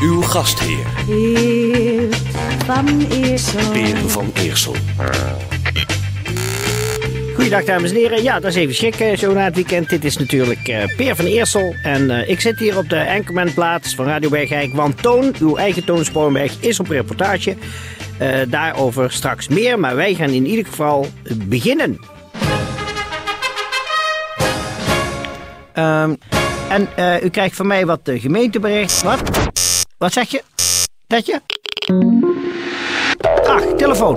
Uw gastheer, Geert van Eersel. Peer van Eersel. Goeiedag dames en heren. Ja, dat is even schrikken zo na het weekend. Dit is natuurlijk eh, Peer van Eersel. En eh, ik zit hier op de Enkelmanplaats van Radio Bergijk. Want Toon, uw eigen Toon is op reportage. Eh, daarover straks meer. Maar wij gaan in ieder geval beginnen. Ehm, en eh, u krijgt van mij wat gemeentebericht. Wat? Wat zeg je? Dat je? Ach, telefoon.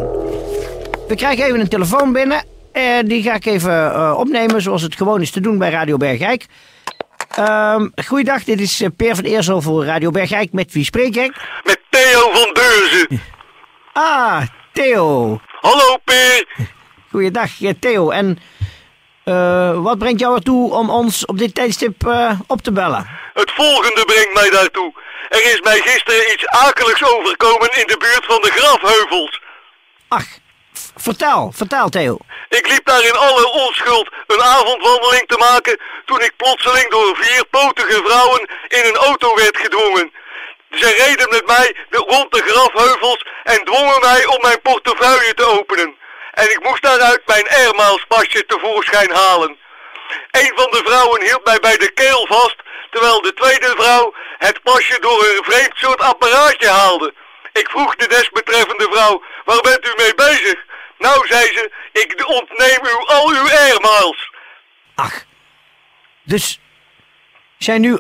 We krijgen even een telefoon binnen. En die ga ik even eh, opnemen zoals het gewoon is te doen bij Radio Bergijk. Ehm goeiedag, dit is eh, Peer van Eersel voor Radio Bergijk. Met wie spreek ik? Met Theo van Beurzen. Ah, Theo. Hallo Peer. Goeiedag, eh, Theo. En wat brengt jou ertoe om ons op dit tijdstip eh, op te bellen? Het volgende brengt mij daartoe. Er is mij gisteren iets akeligs overkomen in de buurt van de Grafheuvels. Ach, vertel, vertel Theo. Ik liep daar in alle onschuld een avondwandeling te maken toen ik plotseling door vier potige vrouwen in een auto werd gedwongen. Ze reden met mij rond de grafheuvels en dwongen mij om mijn portefeuille te openen. En ik moest daaruit mijn airmaalspasje tevoorschijn halen. Een van de vrouwen hield mij bij de keel vast, terwijl de tweede vrouw het pasje door een vreemd soort apparaatje haalde. Ik vroeg de desbetreffende vrouw, waar bent u mee bezig? Nou, zei ze, ik ontneem u al uw airmiles. Ach, dus zijn nu,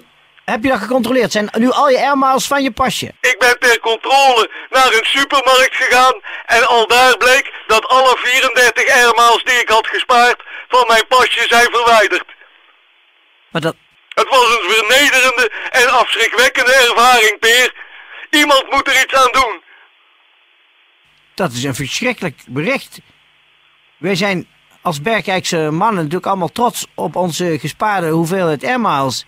heb je dat gecontroleerd? Zijn nu al je airmiles van je pasje? Ik ben ter controle naar een supermarkt gegaan en al daar bleek dat alle 34 airmiles die ik had gespaard van mijn pasje zijn verwijderd. Maar dat, Het was een vernederende en afschrikwekkende ervaring, Peer. Iemand moet er iets aan doen. dat is een verschrikkelijk bericht. Wij zijn als Bergijkse mannen natuurlijk allemaal trots op onze gespaarde hoeveelheid airmiles.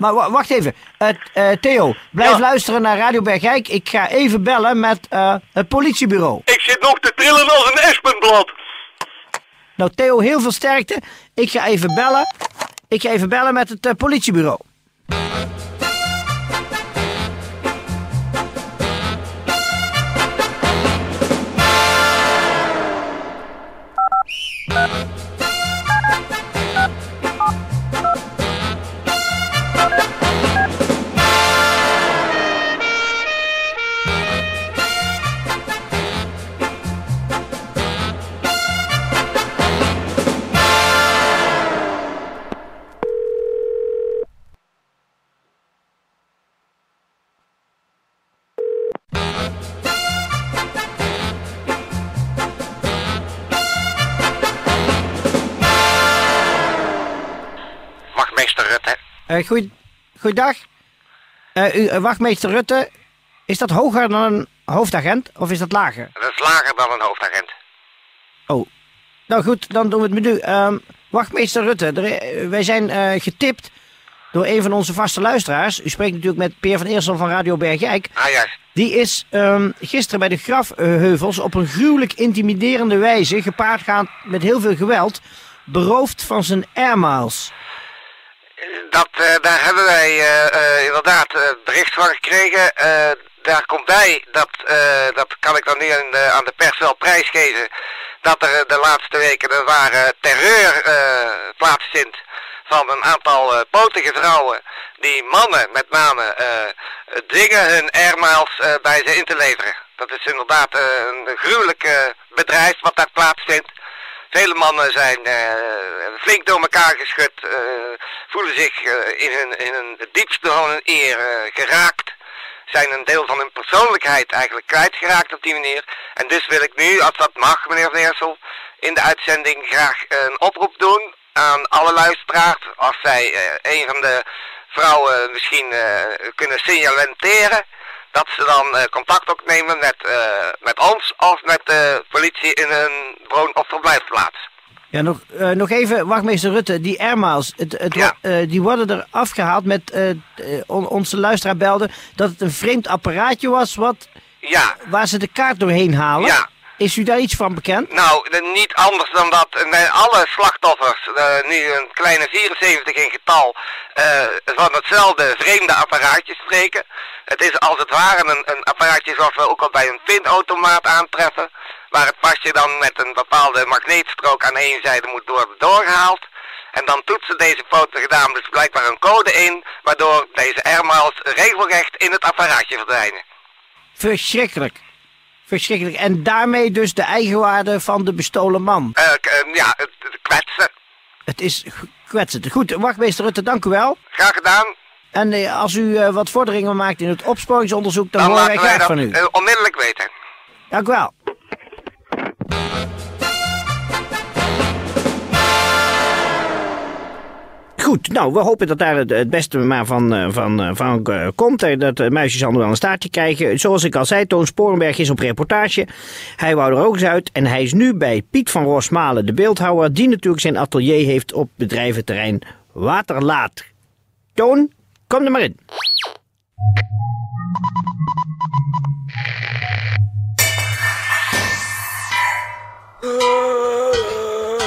Maar wa- wacht even. Eh, eh, Theo, blijf Ja. luisteren naar Radio Bergijk. Ik ga even bellen met eh, het politiebureau. Ik zit nog te trillen als een espenblad. Nou, Theo, heel veel sterkte. Ik ga even bellen. Ik ga even bellen met het eh, politiebureau. Rutte. Eh goeie, goeiedag. Eh, u, eh, wachtmeester Rutte, is dat hoger dan een hoofdagent of is dat lager? Dat is lager dan een hoofdagent. Oh, nou goed, dan doen we het met u. Ehm, wachtmeester Rutte, er, wij zijn getipt door een van onze vaste luisteraars. U spreekt natuurlijk met Peer van Eersel van Radio Bergijk. Ah, juist. Die is ehm, gisteren bij de grafheuvels op een gruwelijk intimiderende wijze, gepaardgaand met heel veel geweld, beroofd van zijn airmiles. Dat, eh, daar hebben wij eh, inderdaad bericht van gekregen. Daar komt bij, dat, dat kan ik dan nu aan de, aan de pers wel prijsgeven, dat er de laatste weken er waren terreur plaatsvindt van een aantal potige vrouwen die mannen met name dwingen hun airmiles bij ze in te leveren. Dat is inderdaad een gruwelijk bedrijf wat daar plaatsvindt. Vele mannen zijn eh, flink door elkaar geschud, eh, voelen zich eh, in, hun, in hun, diepste van hun eer geraakt. Zijn een deel van hun persoonlijkheid eigenlijk kwijtgeraakt op die manier. En dus wil ik nu, als dat mag, meneer Van Eersel, in de uitzending graag een oproep doen aan alle luisteraars, als zij een van de vrouwen misschien kunnen signalenteren, dat ze dan eh, contact opnemen met, eh, met ons of met de politie in hun woon- of verblijfplaats. Ja, nog, eh, nog even, wachtmeester Rutte, die airmiles, het, het, Ja. die worden er afgehaald met, on- onze luisteraar belde, dat het een vreemd apparaatje was wat, Ja, waar ze de kaart doorheen halen. Ja. Is u daar iets van bekend? Nou, de- niet anders dan dat eh, alle slachtoffers, eh, nu een kleine 74 in getal, eh, van hetzelfde vreemde apparaatje spreken. Het is als het ware een, een apparaatje zoals we ook al bij een pinautomaat aantreffen, waar het pasje dan met een bepaalde magneetstrook aan één zijde moet worden doorgehaald. En dan toetsen deze foto gedaan dus blijkbaar een code in, waardoor deze airmiles regelrecht in het apparaatje verdwijnen. Verschrikkelijk. Verschrikkelijk. En daarmee dus de eigenwaarde van de bestolen man. Eh, eh, ja, het, het kwetsen. Het is kwetsend. Goed, wachtmeester Rutte, dank u wel. Graag gedaan. En eh, als u wat vorderingen maakt in het opsporingsonderzoek, dan, Dan horen wij graag dat van u. onmiddellijk weten. Dank u wel. Goed, nou, we hopen dat daar het, beste maar van, eh, van, eh, van eh, komt. Dat de muisjes allemaal wel een staartje krijgen. Zoals ik al zei, Toon Sporenberg is op reportage. Hij wou er ook eens uit. En hij is nu bij Piet van Rosmalen, de beeldhouwer... die natuurlijk zijn atelier heeft op bedrijventerrein Waterlaat. Toon, kom er maar in.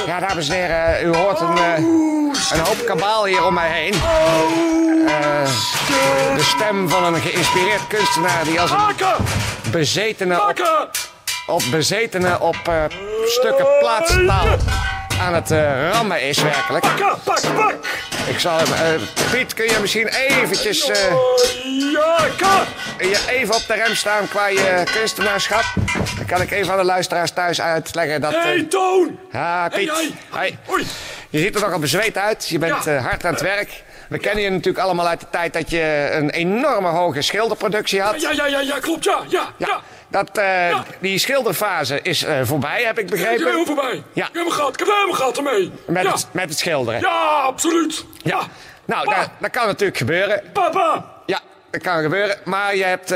Ja, dames en heren, u hoort een, een hoop kabaal hier om mij heen. Eh, de stem van een geïnspireerd kunstenaar die als een bezetene op, op, bezetene op eh, stukken plaatstaal aan het eh, rammen is werkelijk. Ik zal hem... Piet, kun je misschien eventjes je even op de rem staan qua je kunstenaarschap? Dan kan ik even aan de luisteraars thuis uitleggen dat... Hey, Toon! Ja, Piet. Hey, hey. Hoi. Je ziet er nogal bezweet uit. Je bent Ja. eh, hard aan het werk. We kennen je natuurlijk allemaal uit de tijd dat je een enorme hoge schilderproductie had. Ja, ja, ja, ja, klopt, ja, ja, ja. Ja, Dat, eh, Ja. Die schilderfase is eh, voorbij, heb ik begrepen. helemaal voorbij. Ja. Ik heb hem gehad, ik heb helemaal gehad ermee. Met, ja. het, met het schilderen. ja, absoluut. Ja. Nou, dat, dat kan natuurlijk gebeuren. Papa! Ja, dat kan gebeuren. Maar je hebt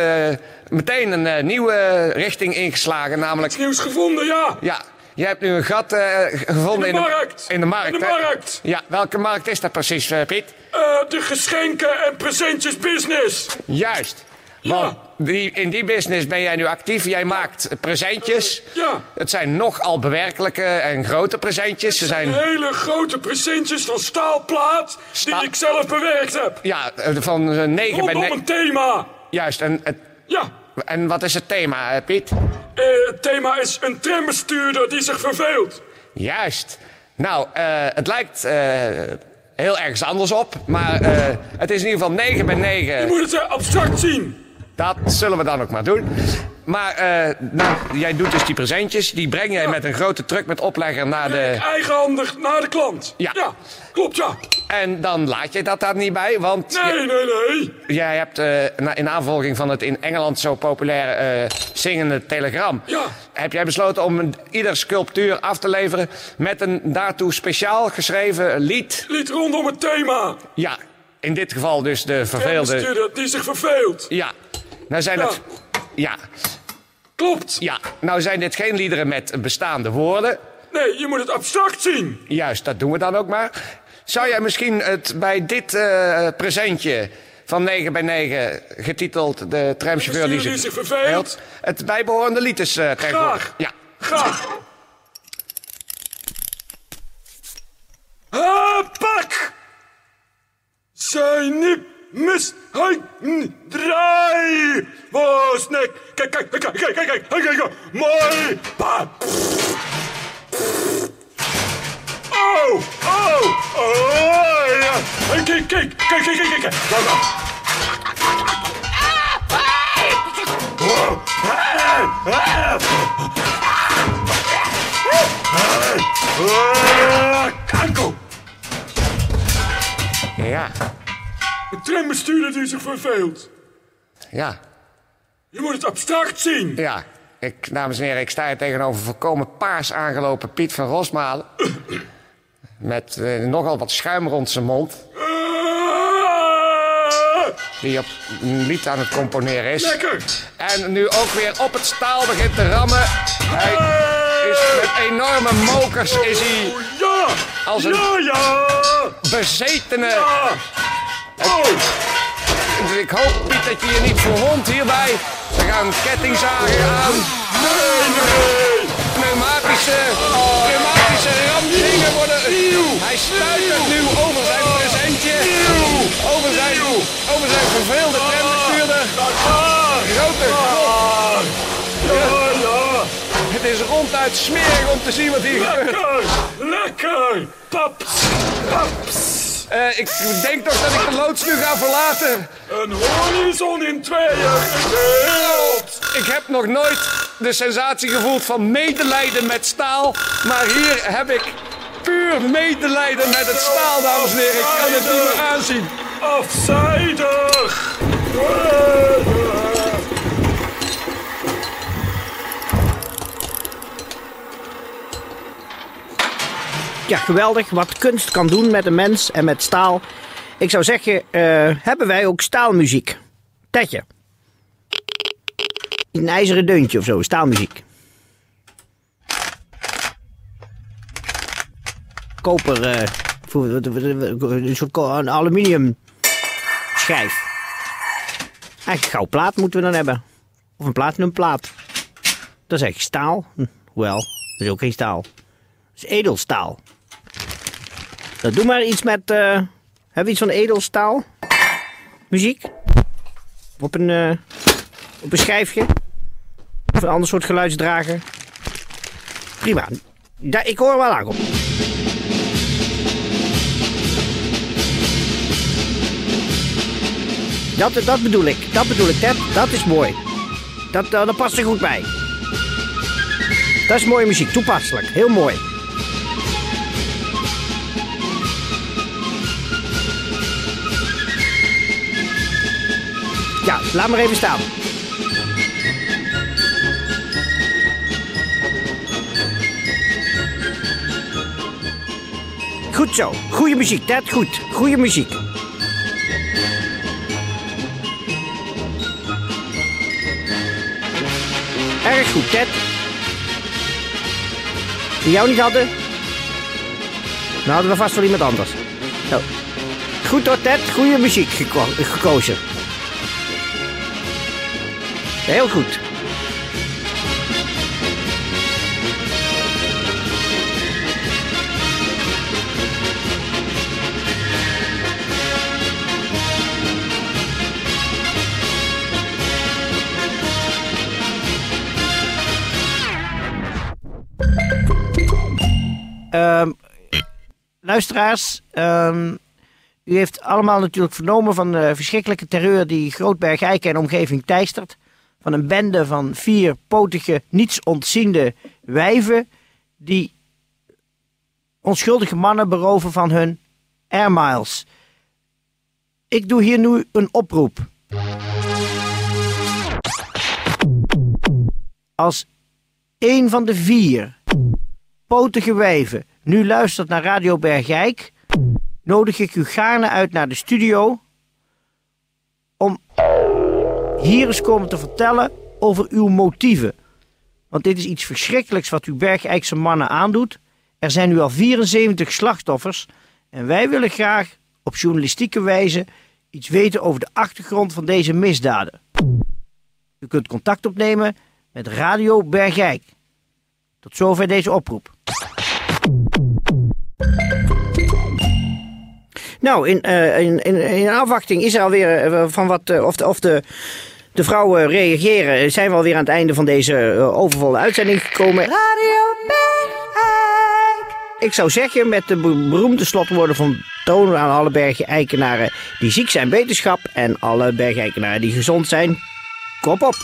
meteen een nieuwe richting ingeslagen. Namelijk, Iets nieuws gevonden, ja. ja, je hebt nu een gat eh, gevonden In de markt. In de markt, In de markt. Ja, welke markt is dat precies, eh, Piet? Eh, de geschenken en presentjes business. Juist. Ja. Want die, in die business ben jij nu actief. Jij maakt presentjes. Ja. Het zijn nogal bewerkelijke en grote presentjes. Ze zijn Hele grote presentjes van staalplaat Staal- die ik zelf bewerkt heb. ja, van eh, 9 bij Rondom 9. een thema. Juist. En, het- Ja. en wat is het thema, Piet? Eh, het thema is een trambestuurder die zich verveelt. Juist. Nou, eh, het lijkt eh, heel ergens anders op. Maar het is in ieder geval 9 bij Je 9. moet het abstract zien. Dat zullen we dan ook maar doen. Maar eh, nou, jij doet dus die presentjes. Die breng jij met een grote truck met oplegger naar de... Eigenhandig naar de klant. Ja. Ja, klopt ja. En dan laat je dat daar niet bij, want... Nee, nee, nee. Jij hebt eh, in aanvolging van het in Engeland zo populaire eh, zingende telegram... Ja. heb jij besloten om een, ieder sculptuur af te leveren... met een daartoe speciaal geschreven lied. Lied rondom het thema. Ja, in dit geval dus de verveelde... Trambestuurder die zich verveelt. Ja, nou zijn Ja. het... Ja, Klopt. ja, nou zijn dit geen liederen met bestaande woorden. Nee, je moet het abstract zien. Juist, dat doen we dan ook maar. Zou jij misschien het bij dit eh, presentje van 9 bij 9 getiteld De tramchauffeur die zich, verveelt. het bijbehorende lied is tegenwoordig? Graag. Ja. Graag. Ha, pak! Zijn niet mis, hij draai! Was nek, kijk, kijk, kijk, kijk, kijk, kijk, kijk, kijk, kijk, mooi, pa! Oh, oh, oh, ja. Kijk, kijk, kijk, kijk, kijk, kijk, kijk. Ah, Kanko! Ja, Een trambestuurder die zich verveelt. ja, Je moet het abstract zien. ja. Ik, dames en heren, ik sta hier tegenover volkomen paars aangelopen Piet van Rosmalen. Met eh, nogal wat schuim rond zijn mond. Die op een lied aan het componeren is. Lekker! En nu ook weer op het staal begint te rammen. Hij is met enorme mokers is hij Ja! als een Ja, ja! bezetene. Ja! Oh! Dus ik hoop Piet dat je je niet verwondt hierbij. We gaan kettingzagen aan. Nee, nee! Pneumatische, pneumatische ramdingen worden... Hij stuitert nu over zijn presentje. Over zijn, over zijn verveelde trambestuurder. Grote god. Ja, ja! Het is ronduit smerig om te zien wat hier gebeurt. Lekker! Lekker! Paps! Paps! Eh, ik denk toch dat ik de loods nu ga verlaten. Een horizon in tweeën gedeeld! Ik heb nog nooit de sensatie gevoeld van medelijden met staal. Maar hier heb ik puur medelijden met het staal, dames en heren. Ik kan het niet meer aanzien. Afzijdig! Ja, geweldig. Wat kunst kan doen met een mens en met staal. Ik zou zeggen, eh, hebben wij ook staalmuziek? Tetje. Een ijzeren deuntje of zo, staalmuziek. Koper, eh, een soort een aluminium schijf. Eigenlijk gouden plaat moeten we dan hebben. Of een platinumplaat. Dat is eigenlijk staal. Hm, Hoewel, dat is ook geen staal. Dat is edelstaal. Nou, doe maar iets met. eh, hebben we iets van edelstaal? Muziek? Op een, eh, op een schijfje? Of een ander soort geluidsdrager? Prima. Da ik hoor wel aankomen. Dat, dat bedoel ik. Dat bedoel ik, Ted. Dat is mooi. Dat, dat, dat past er goed bij. Dat is mooie muziek. Toepasselijk. Heel mooi. Laat maar even staan. Goed zo. Goeie muziek, Ted. Goed. Goeie muziek. Erg goed, Ted. Die jou niet hadden? Dan hadden we vast wel iemand anders. Zo. Goed hoor, Ted. Goede muziek geko- gekozen. Heel goed. Ehm, luisteraars, ehm, u heeft allemaal natuurlijk vernomen van de verschrikkelijke terreur die Grootberg Eiken en omgeving teistert. Van een bende van vier potige, niets ontziende wijven die onschuldige mannen beroven van hun air miles. Ik doe hier nu een oproep. Als één van de vier potige wijven nu luistert naar Radio Bergijk, nodig ik u gaarne uit naar de studio om hier eens komen te vertellen over uw motieven. Want dit is iets verschrikkelijks wat uw Bergijkse mannen aandoet. Er zijn nu al 74 slachtoffers en wij willen graag op journalistieke wijze iets weten over de achtergrond van deze misdaden. U kunt contact opnemen met Radio Bergijk. Tot zover deze oproep. Nou, in, eh, in, in, in afwachting is er alweer eh, van wat, eh, of, de, of de, de vrouwen reageren. Zijn we alweer aan het einde van deze overvolle uitzending gekomen. Radio Bergijk. Ik zou zeggen, met de be- beroemde slotwoorden van Toon aan alle bergen-eikenaren die ziek zijn, beterschap. En alle bergen-eikenaren die gezond zijn, kop op.